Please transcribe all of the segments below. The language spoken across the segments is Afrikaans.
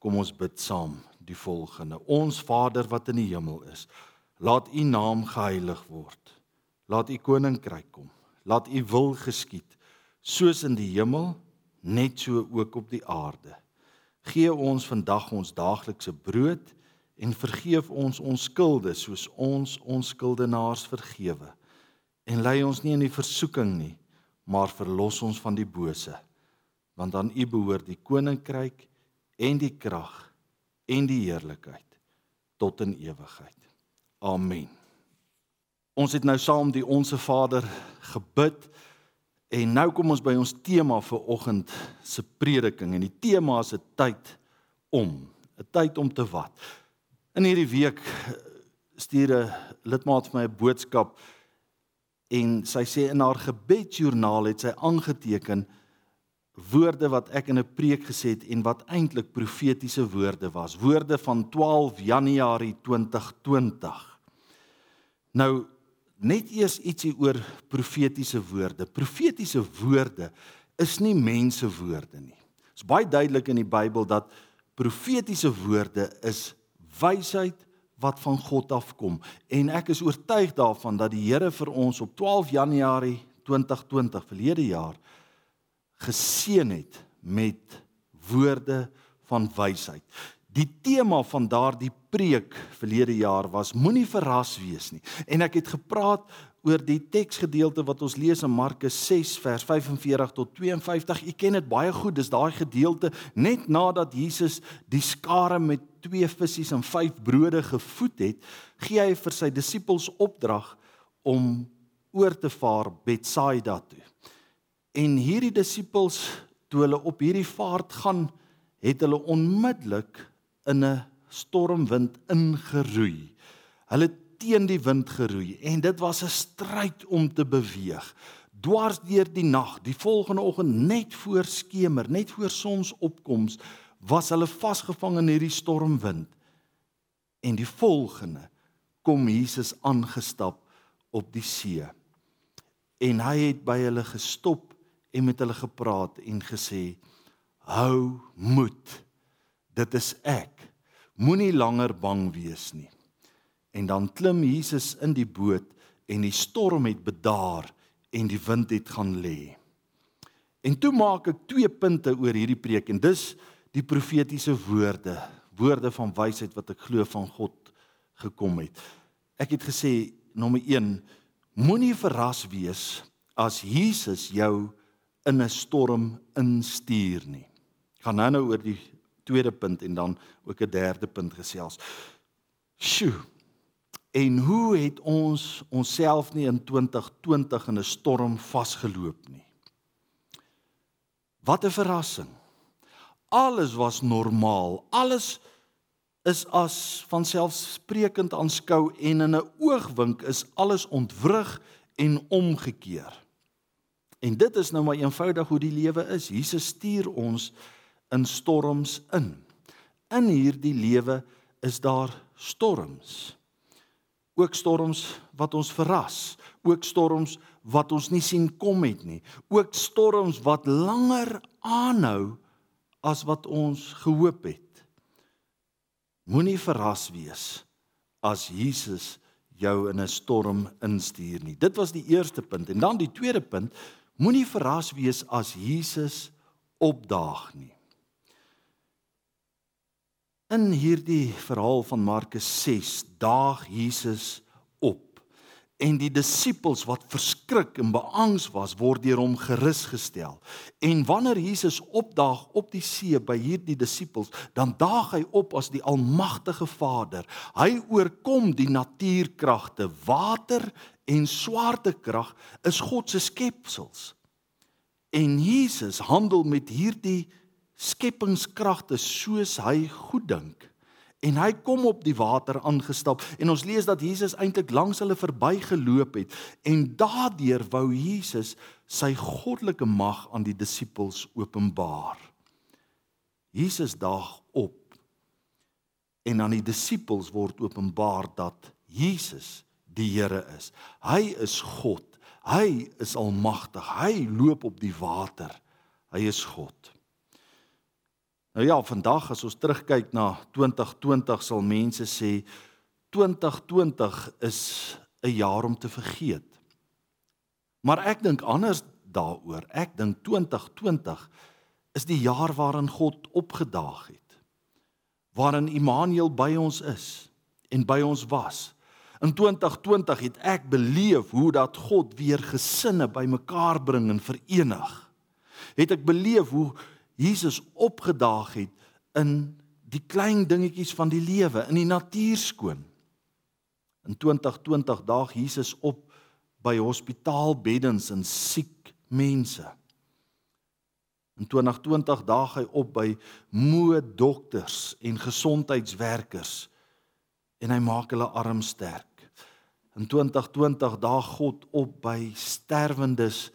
Kom ons bid saam die volgende. Ons Vader wat in die hemel is, laat U naam geheilig word. Laat U koninkryk kom. Laat U wil geskied, soos in die hemel, net so ook op die aarde. Gee ons vandag ons daaglikse brood en vergeef ons ons skulde soos ons ons skuldenaars vergewe. En lei ons nie in die versoeking nie, maar verlos ons van die bose. Want aan U behoort die koninkryk en die krag en die heerlikheid tot in ewigheid. Amen. Ons het nou saam die onsse Vader gebid en nou kom ons by ons tema vir oggend se prediking en die tema is 'n tyd om, 'n tyd om te wat. In hierdie week stuur 'n lidmaat vir my 'n boodskap en sy sê in haar gebedsjoernaal het sy aangeteken woorde wat ek in 'n preek gesê het en wat eintlik profetiese woorde was, woorde van 12 Januarie 2020. Nou net eers ietsie oor profetiese woorde. Profetiese woorde is nie mense woorde nie. Dit is baie duidelik in die Bybel dat profetiese woorde is wysheid wat van God afkom en ek is oortuig daarvan dat die Here vir ons op 12 Januarie 2020 verlede jaar geseën het met woorde van wysheid. Die tema van daardie preek verlede jaar was moenie verras wees nie. En ek het gepraat oor die teksgedeelte wat ons lees in Markus 6 vers 45 tot 52. U ken dit baie goed. Dis daai gedeelte net nadat Jesus die skare met twee visse en vyf brode gevoed het, gee hy vir sy disippels opdrag om oor te vaar Betsaida toe. En hierdie disippels toe hulle op hierdie vaart gaan, het hulle onmiddellik in 'n stormwind ingeroei. Hulle teen die wind geroei en dit was 'n stryd om te beweeg. Dwars deur die nag, die volgende oggend net voor skemer, net voor sonsopkoms, was hulle vasgevang in hierdie stormwind. En die volgende kom Jesus aangestap op die see. En hy het by hulle gestop en met hulle gepraat en gesê: "Hou moed. Dit is ek. Moenie langer bang wees nie." En dan klim Jesus in die boot en die storm het bedaar en die wind het gaan lê. En toe maak ek twee punte oor hierdie preek en dis die profetiese woorde, woorde van wysheid wat ek glo van God gekom het. Ek het gesê nommer 1 moenie verras wees as Jesus jou in 'n storm instuur nie. Ek gaan nou nou oor die tweede punt en dan ook 'n derde punt gesels. Sjoe. En hoe het ons onsself nie in 2020 in 'n storm vasgeloop nie? Wat 'n verrassing. Alles was normaal. Alles is as van selfsprekend aanskou en in 'n oogwink is alles ontwrig en omgekeer. En dit is nou maar eenvoudig hoe die lewe is. Jesus stuur ons in storms in. In hierdie lewe is daar storms. Ook storms wat ons verras, ook storms wat ons nie sien kom het nie, ook storms wat langer aanhou as wat ons gehoop het. Moenie verras wees as Jesus jou in 'n storm instuur nie. Dit was die eerste punt en dan die tweede punt Moenie verras wees as Jesus opdaag nie. In hierdie verhaal van Markus 6 daag Jesus op en die disippels wat verskrik en beangs was word deur hom gerus gestel. En wanneer Jesus opdaag op die see by hierdie disippels, dan daag hy op as die almagtige Vader. Hy oorkom die natuurkragte, water en swaartekrag is God se skepsels. En Jesus handel met hierdie skepingskragte soos hy goed dink. En hy kom op die water aangestap en ons lees dat Jesus eintlik langs hulle verbygeloop het en daardeur wou Jesus sy goddelike mag aan die disippels openbaar. Jesus daag op en aan die disippels word openbaar dat Jesus die Here is. Hy is God. Hy is almagtig. Hy loop op die water. Hy is God. Nou ja, vandag as ons terugkyk na 2020 sal mense sê 2020 is 'n jaar om te vergeet. Maar ek dink anders daaroor. Ek dink 2020 is die jaar waarin God opgedaag het. Waarin Immanuel by ons is en by ons was. In 2020 het ek beleef hoe dat God weer gesinne bymekaar bring en verenig. Het ek beleef hoe Jesus opgedaag het in die klein dingetjies van die lewe, in die natuur skoon. In 2020 daag Jesus op by hospitaalbeddens en siek mense. In 2020 daag hy op by moe dokters en gesondheidswerkers en hy maak hulle arm sterk. In 2020 daag God op by sterwendes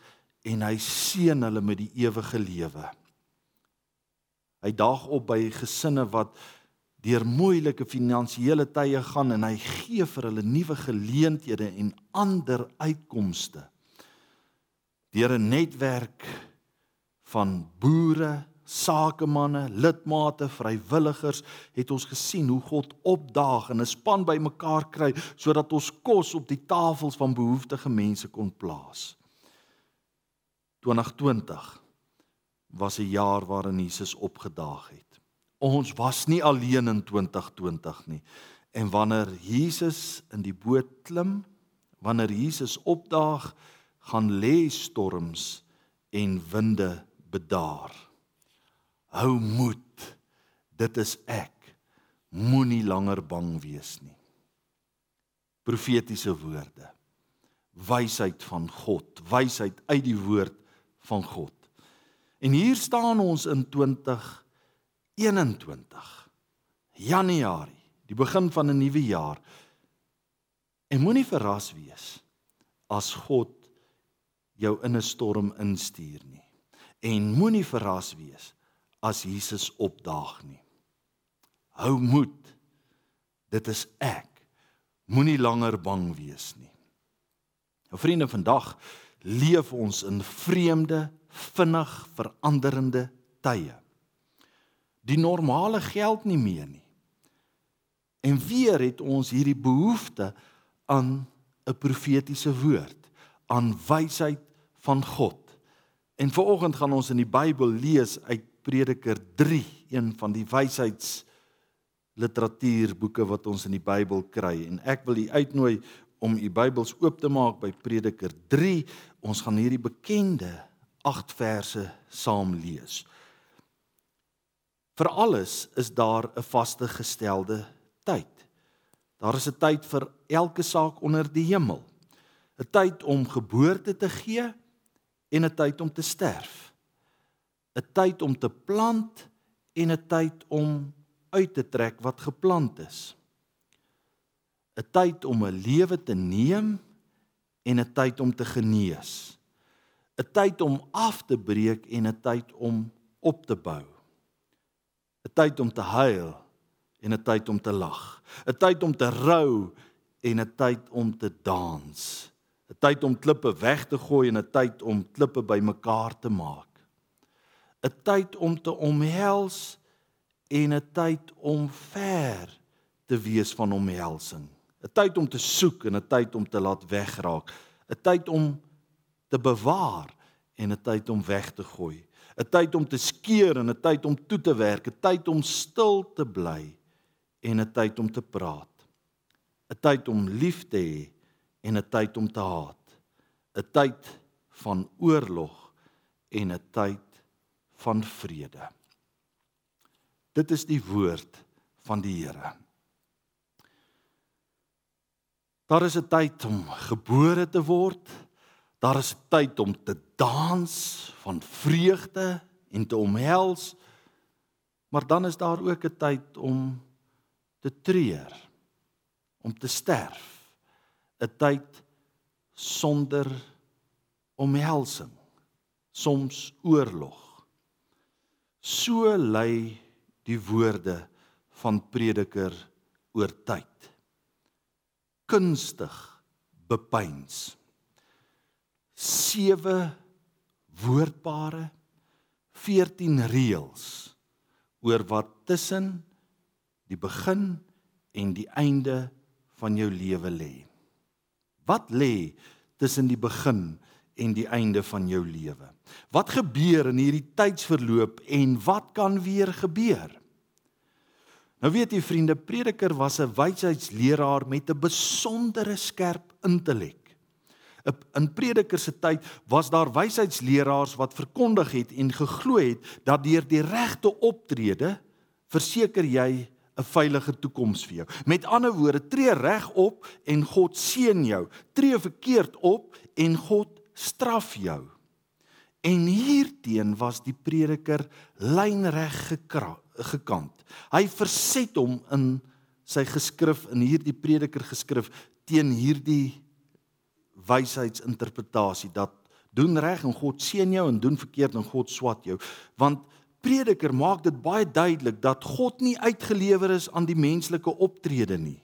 en hy seën hulle met die ewige lewe. Hy daag op by gesinne wat deur moeilike finansiële tye gaan en hy gee vir hulle nuwe geleenthede en ander uitkomste. Deur 'n netwerk van boere, sakemanne, lidmate, vrywilligers het ons gesien hoe God opdaag en 'n span bymekaar kry sodat ons kos op die tafels van behoeftige mense kon plaas. 2020 was 'n jaar waarin Jesus opgedaag het. Ons was nie alleen in 2020 nie. En wanneer Jesus in die boot klim, wanneer Jesus opdaag, gaan lê storms en winde bedaar. Hou moed. Dit is ek. Moenie langer bang wees nie. Profetiese woorde. Wysheid van God, wysheid uit die woord van God. En hier staan ons in 2021 Januarie, die begin van 'n nuwe jaar. En moenie verras wees as God jou in 'n storm instuur nie en moenie verras wees as Jesus opdaag nie. Hou moed. Dit is ek. Moenie langer bang wees nie. Nou vriende, vandag leef ons in vreemde, vinnig veranderende tye. Die normale geld nie meer nie. En weer het ons hierdie behoefte aan 'n profetiese woord, aan wysheid van God. En vanoggend gaan ons in die Bybel lees uit Prediker 3, een van die wysheids literatuurboeke wat ons in die Bybel kry. En ek wil u uitnooi om u Bybels oop te maak by Prediker 3. Ons gaan hierdie bekende 8 verse saam lees. Vir alles is daar 'n vaste gestelde tyd. Daar is 'n tyd vir elke saak onder die hemel. 'n Tyd om geboorte te gee en 'n tyd om te sterf. 'n Tyd om te plant en 'n tyd om uit te trek wat geplant is. 'n Tyd om 'n lewe te neem en 'n tyd om te genees. 'n Tyd om af te breek en 'n tyd om op te bou. 'n Tyd om te huil en 'n tyd om te lag. 'n Tyd om te rou en 'n tyd om te dans. 'n tyd om klippe weg te gooi en 'n tyd om klippe bymekaar te maak. 'n tyd om te omhels en 'n tyd om ver te wees van omhelsing. 'n tyd om te soek en 'n tyd om te laat wegraak. 'n tyd om te bewaar en 'n tyd om weg te gooi. 'n tyd om te skeer en 'n tyd om toe te werk, 'n tyd om stil te bly en 'n tyd om te praat. 'n tyd om lief te hê en 'n tyd om te haat. 'n Tyd van oorlog en 'n tyd van vrede. Dit is die woord van die Here. Daar is 'n tyd om gebore te word. Daar is tyd om te dans van vreugde en te omhels. Maar dan is daar ook 'n tyd om te treur, om te sterf. 'n tyd sonder omhelsing, soms oorlog. So lei die woorde van prediker oor tyd. Kunstig bepeins. Sewe woordpare, 14 reëls oor wat tussen die begin en die einde van jou lewe lê. Wat lê tussen die begin en die einde van jou lewe? Wat gebeur in hierdie tydsverloop en wat kan weer gebeur? Nou weet jy vriende, Prediker was 'n wysheidsleraar met 'n besondere skerp intellek. In Prediker se tyd was daar wysheidsleraars wat verkondig het en geglo het dat deur die regte optrede verseker jy 'n veilige toekoms vir jou. Met ander woorde, tree reg op en God seën jou. Tree verkeerd op en God straf jou. En hierteen was die prediker lynreg gekant. Hy verset hom in sy geskrif in hierdie prediker geskrif teen hierdie wysheidsinterpretasie dat doen reg en God seën jou en doen verkeerd en God swat jou. Want prediker maak dit baie duidelik dat God nie uitgelewer is aan die menslike optrede nie,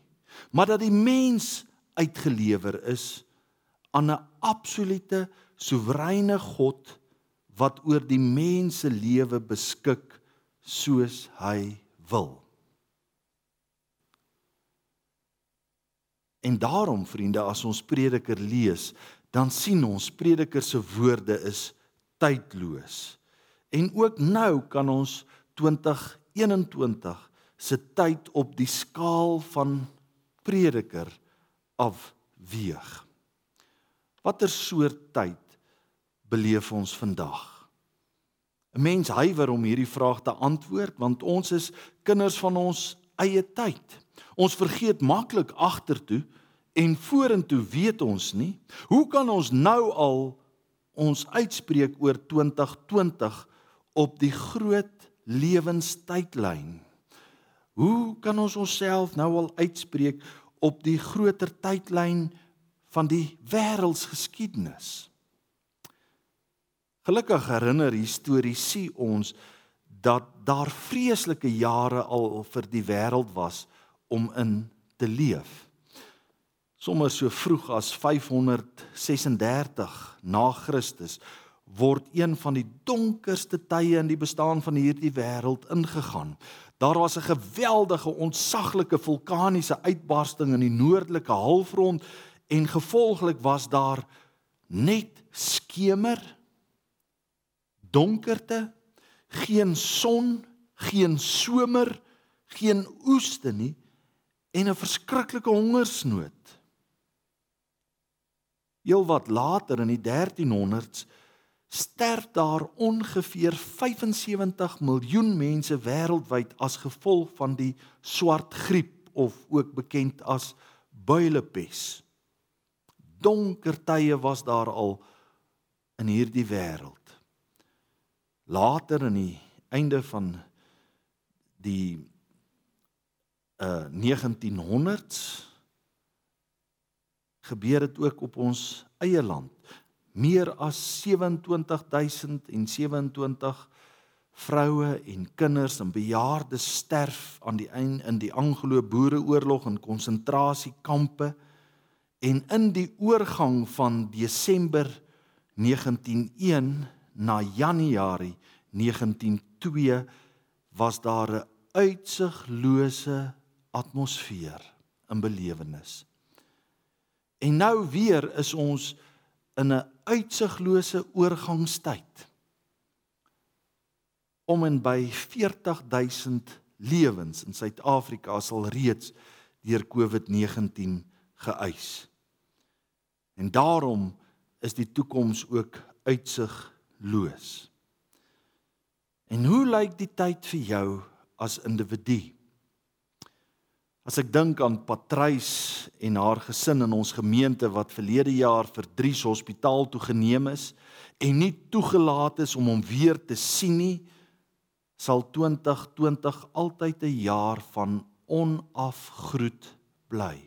maar dat die mens uitgelewer is aan 'n absolute soewereine God wat oor die mens se lewe beskik soos hy wil. En daarom vriende, as ons Prediker lees, dan sien ons Prediker se woorde is tydloos. En ook nou kan ons 2021 se tyd op die skaal van prediker afweeg. Watter soort tyd beleef ons vandag? 'n Mens huiwer om hierdie vraag te antwoord want ons is kinders van ons eie tyd. Ons vergeet maklik agtertoe en vorentoe weet ons nie. Hoe kan ons nou al ons uitspreek oor 2020 op die groot lewenstydlyn. Hoe kan ons onsself nou al uitspreek op die groter tydlyn van die wêreldsgeskiedenis? Gelukkig herinner historiese ons dat daar vreeslike jare al vir die wêreld was om in te leef. Sommige so vroeg as 536 na Christus word een van die donkerste tye in die bestaan van hierdie wêreld ingegaan. Daar was 'n geweldige ontsaglike vulkaniese uitbarsting in die noordelike halfrond en gevolglik was daar net skemer, donkerte, geen son, geen somer, geen oeste nie en 'n verskriklike hongersnood. Heelwat later in die 1300s sterf daar ongeveer 75 miljoen mense wêreldwyd as gevolg van die swart griep of ook bekend as builepes. Donker tye was daar al in hierdie wêreld. Later in die einde van die uh 1900s gebeur dit ook op ons eie land. Meer as 27027 vroue en kinders en bejaardes sterf aan die einde in die Anglo-Boereoorlog en konsentrasiekampe en in die oorgang van Desember 1901 na Januarie 1902 was daar 'n uitsiglose atmosfeer in belewenis. En nou weer is ons in 'n uitsiglose oorgangstyd. Om en by 40000 lewens in Suid-Afrika sal reeds deur COVID-19 geëis. En daarom is die toekoms ook uitsigloos. En hoe lyk die tyd vir jou as individu? As ek dink aan Patrys en haar gesin in ons gemeente wat verlede jaar vir Dries Hospitaal toe geneem is en nie toegelaat is om hom weer te sien nie, sal 2020 altyd 'n jaar van onafgroet bly.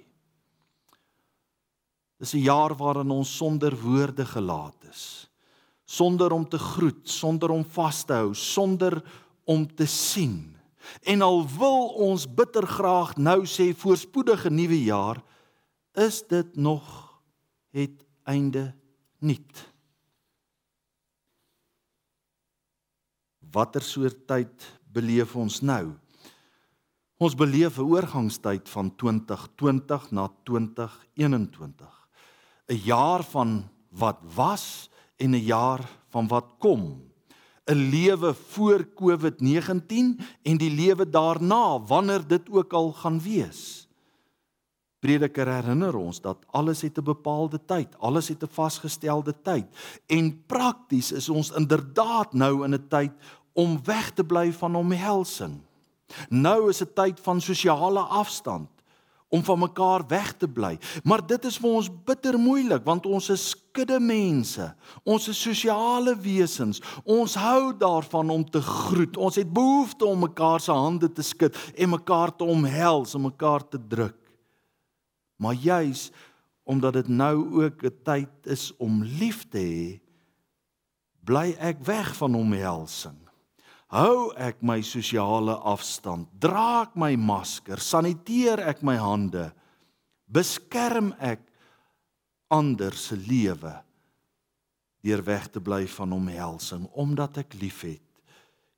Dis 'n jaar waarin ons sonder woorde gelaat is, sonder om te groet, sonder om vas te hou, sonder om te sien. En al wil ons bitter graag nou sê voorspoedige nuwe jaar, is dit nog het einde nie. Watter soort tyd beleef ons nou? Ons beleef 'n oorgangstyd van 2020 na 2021. 'n Jaar van wat was en 'n jaar van wat kom. 'n Lewe voor COVID-19 en die lewe daarna, wanneer dit ook al gaan wees. Prediker herinner ons dat alles het 'n bepaalde tyd, alles het 'n vasgestelde tyd. En prakties is ons inderdaad nou in 'n tyd om weg te bly van omhelsing. Nou is 'n tyd van sosiale afstand om van mekaar weg te bly. Maar dit is vir ons bitter moeilik want ons is skudde mense. Ons is sosiale wesens. Ons hou daarvan om te groet. Ons het behoefte om mekaar se hande te skud en mekaar te omhels en mekaar te druk. Maar juis omdat dit nou ook 'n tyd is om lief te hê, bly ek weg van omhelsing. Hou ek my sosiale afstand, dra ek my masker, saniteer ek my hande, beskerm ek ander se lewe deur weg te bly van omhelsing omdat ek liefhet.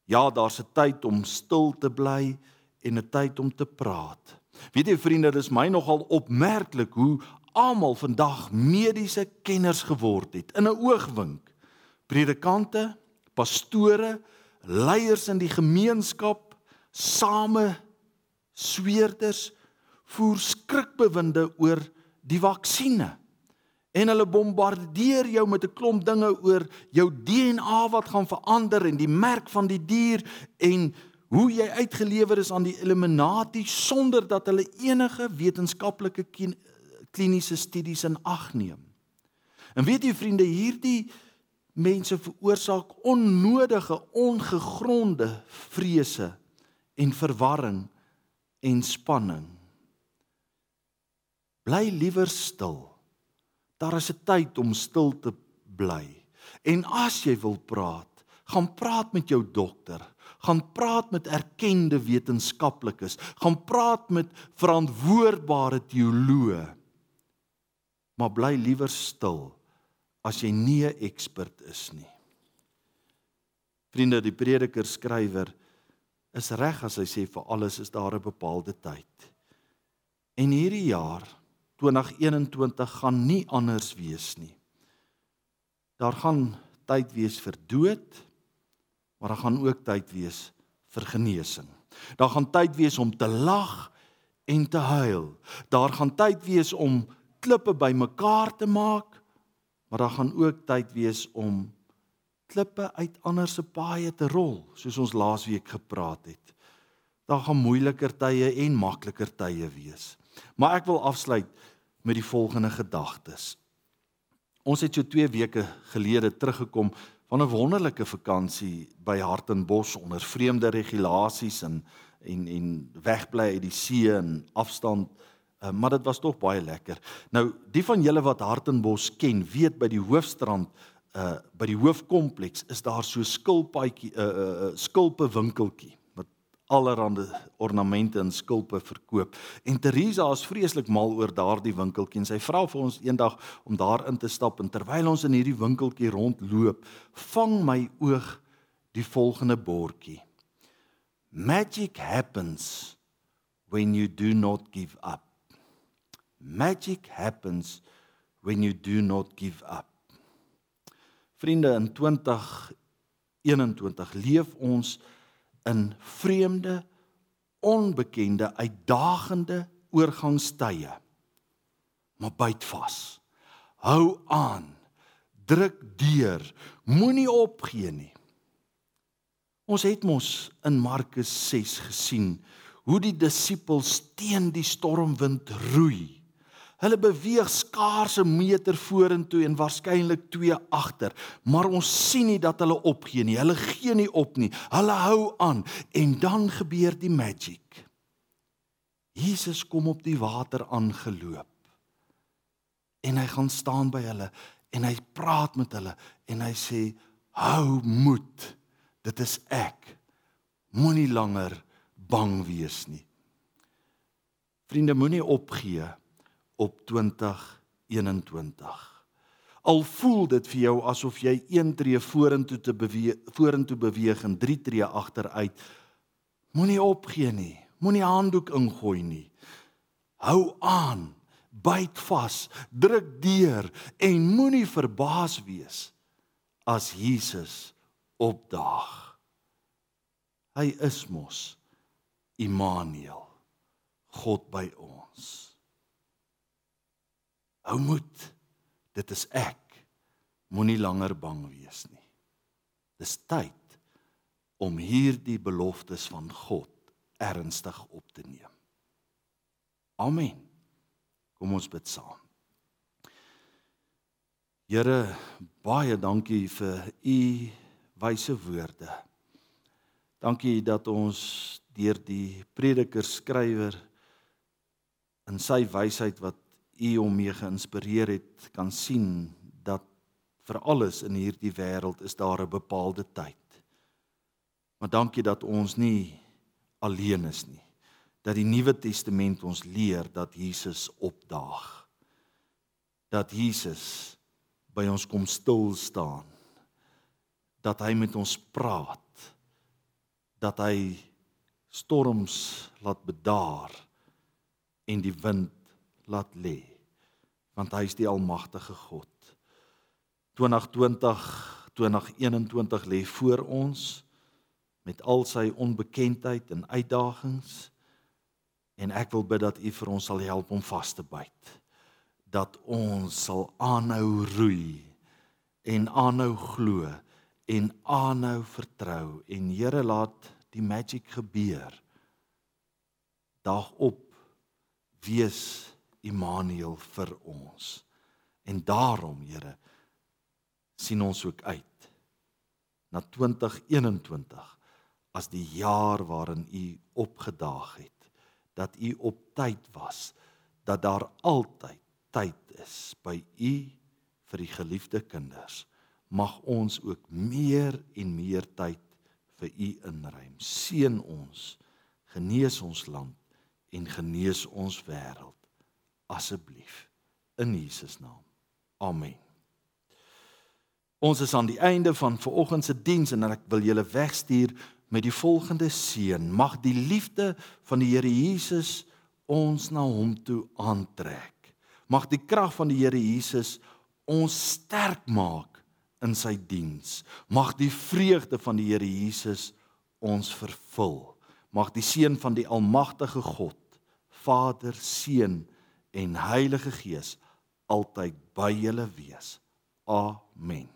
Ja, daar's 'n tyd om stil te bly en 'n tyd om te praat. Weet jy vriende, dis my nogal opmerklik hoe almal vandag mediese kenners geword het in 'n oogwink. Predikante, pastore, leiers in die gemeenskap, same sweerders voer skrikbewinde oor die vaksines. En hulle bombardeer jou met 'n klomp dinge oor jou DNA wat gaan verander en die merk van die dier en hoe jy uitgelewer is aan die Illuminati sonder dat hulle enige wetenskaplike kliniese studies in ag neem. En weet jy vriende, hierdie mense veroorsaak onnodige, ongegronde vrese en verwarring en spanning. Bly liewer stil. Daar is 'n tyd om stil te bly. En as jy wil praat, gaan praat met jou dokter gaan praat met erkende wetenskaplikes, gaan praat met verantwoordbare teoloë. Maar bly liewer stil as jy nie 'n ekspert is nie. Vriende, die prediker skrywer is reg as hy sê vir alles is daar 'n bepaalde tyd. En hierdie jaar 2021 gaan nie anders wees nie. Daar gaan tyd wees vir dood, maar daar gaan ook tyd wees vir genesing. Daar gaan tyd wees om te lag en te huil. Daar gaan tyd wees om klippe bymekaar te maak, maar daar gaan ook tyd wees om klippe uit ander se paaie te rol, soos ons laasweek gepraat het. Daar gaan moeiliker tye en makliker tye wees. Maar ek wil afsluit met die volgende gedagtes. Ons het so 2 weke gelede teruggekom van 'n wonderlike vakansie by Hartenbos onder vreemde regulasies en en en wegbly uit die see en afstand uh, maar dit was tog baie lekker. Nou die van julle wat Hartenbos ken, weet by die hoofstrand uh by die hoofkompleks is daar so skilpaadjie 'n uh, uh, skilpe winkeltjie allerhande ornamente en skulpe verkoop. En Teresa is vreeslik mal oor daardie winkeltjie en sy vra vir ons eendag om daar in te stap en terwyl ons in hierdie winkeltjie rondloop, vang my oog die volgende bordjie. Magic happens when you do not give up. Magic happens when you do not give up. Vriende in 2021 leef ons in vreemde, onbekende, uitdagende oorgangstye. Maar byt vas. Hou aan. Druk deur. Moenie opgee nie. Ons het mos in Markus 6 gesien hoe die disippels teen die stormwind roei Hulle beweeg skaars 'n meter vorentoe en waarskynlik 2 agter, maar ons sien nie dat hulle opgee nie. Hulle gee nie op nie. Hulle hou aan en dan gebeur die magie. Jesus kom op die water aangeloop. En hy gaan staan by hulle en hy praat met hulle en hy sê: "Hou moed. Dit is ek. Moenie langer bang wees nie." Vriende, moenie opgee nie op 2021. Al voel dit vir jou asof jy een tree vorentoe te beweeg, vorentoe beweeg en drie tree agteruit, Moenie opgee nie. Moenie handdoek ingooi nie. Hou aan. Byt vas. Druk deur en moenie verbaas wees as Jesus opdaag. Hy is mos Immanuel. God by ons. Hou moed. Dit is ek. Moenie langer bang wees nie. Dis tyd om hierdie beloftes van God ernstig op te neem. Amen. Kom ons bid saam. Here, baie dankie vir u wyse woorde. Dankie dat ons deur die prediker skrywer in sy wysheid wat u hom mee geïnspireer het kan sien dat vir alles in hierdie wêreld is daar 'n bepaalde tyd. Maar dankie dat ons nie alleen is nie. Dat die Nuwe Testament ons leer dat Jesus opdaag. Dat Jesus by ons kom stil staan. Dat hy met ons praat. Dat hy storms laat bedaar en die wind laat lê want hy is die almagtige God. 2020 2021 lê voor ons met al sy onbekendheid en uitdagings en ek wil bid dat u vir ons sal help om vas te byt dat ons sal aanhou roei en aanhou glo en aanhou vertrou. En Here laat die magie gebeur. Dag op wees Immanuel vir ons. En daarom, Here, sien ons ook uit na 2021 as die jaar waarin U opgedaag het, dat U op tyd was, dat daar altyd tyd is by U vir die geliefde kinders. Mag ons ook meer en meer tyd vir U inruim. Seën ons, genees ons land en genees ons wêreld asseblief in Jesus naam. Amen. Ons is aan die einde van vanoggend se diens en ek wil julle wegstuur met die volgende seën. Mag die liefde van die Here Jesus ons na hom toe aantrek. Mag die krag van die Here Jesus ons sterk maak in sy diens. Mag die vreugde van die Here Jesus ons vervul. Mag die seën van die almagtige God, Vader, Seun en Heilige Gees altyd by julle wees. Amen.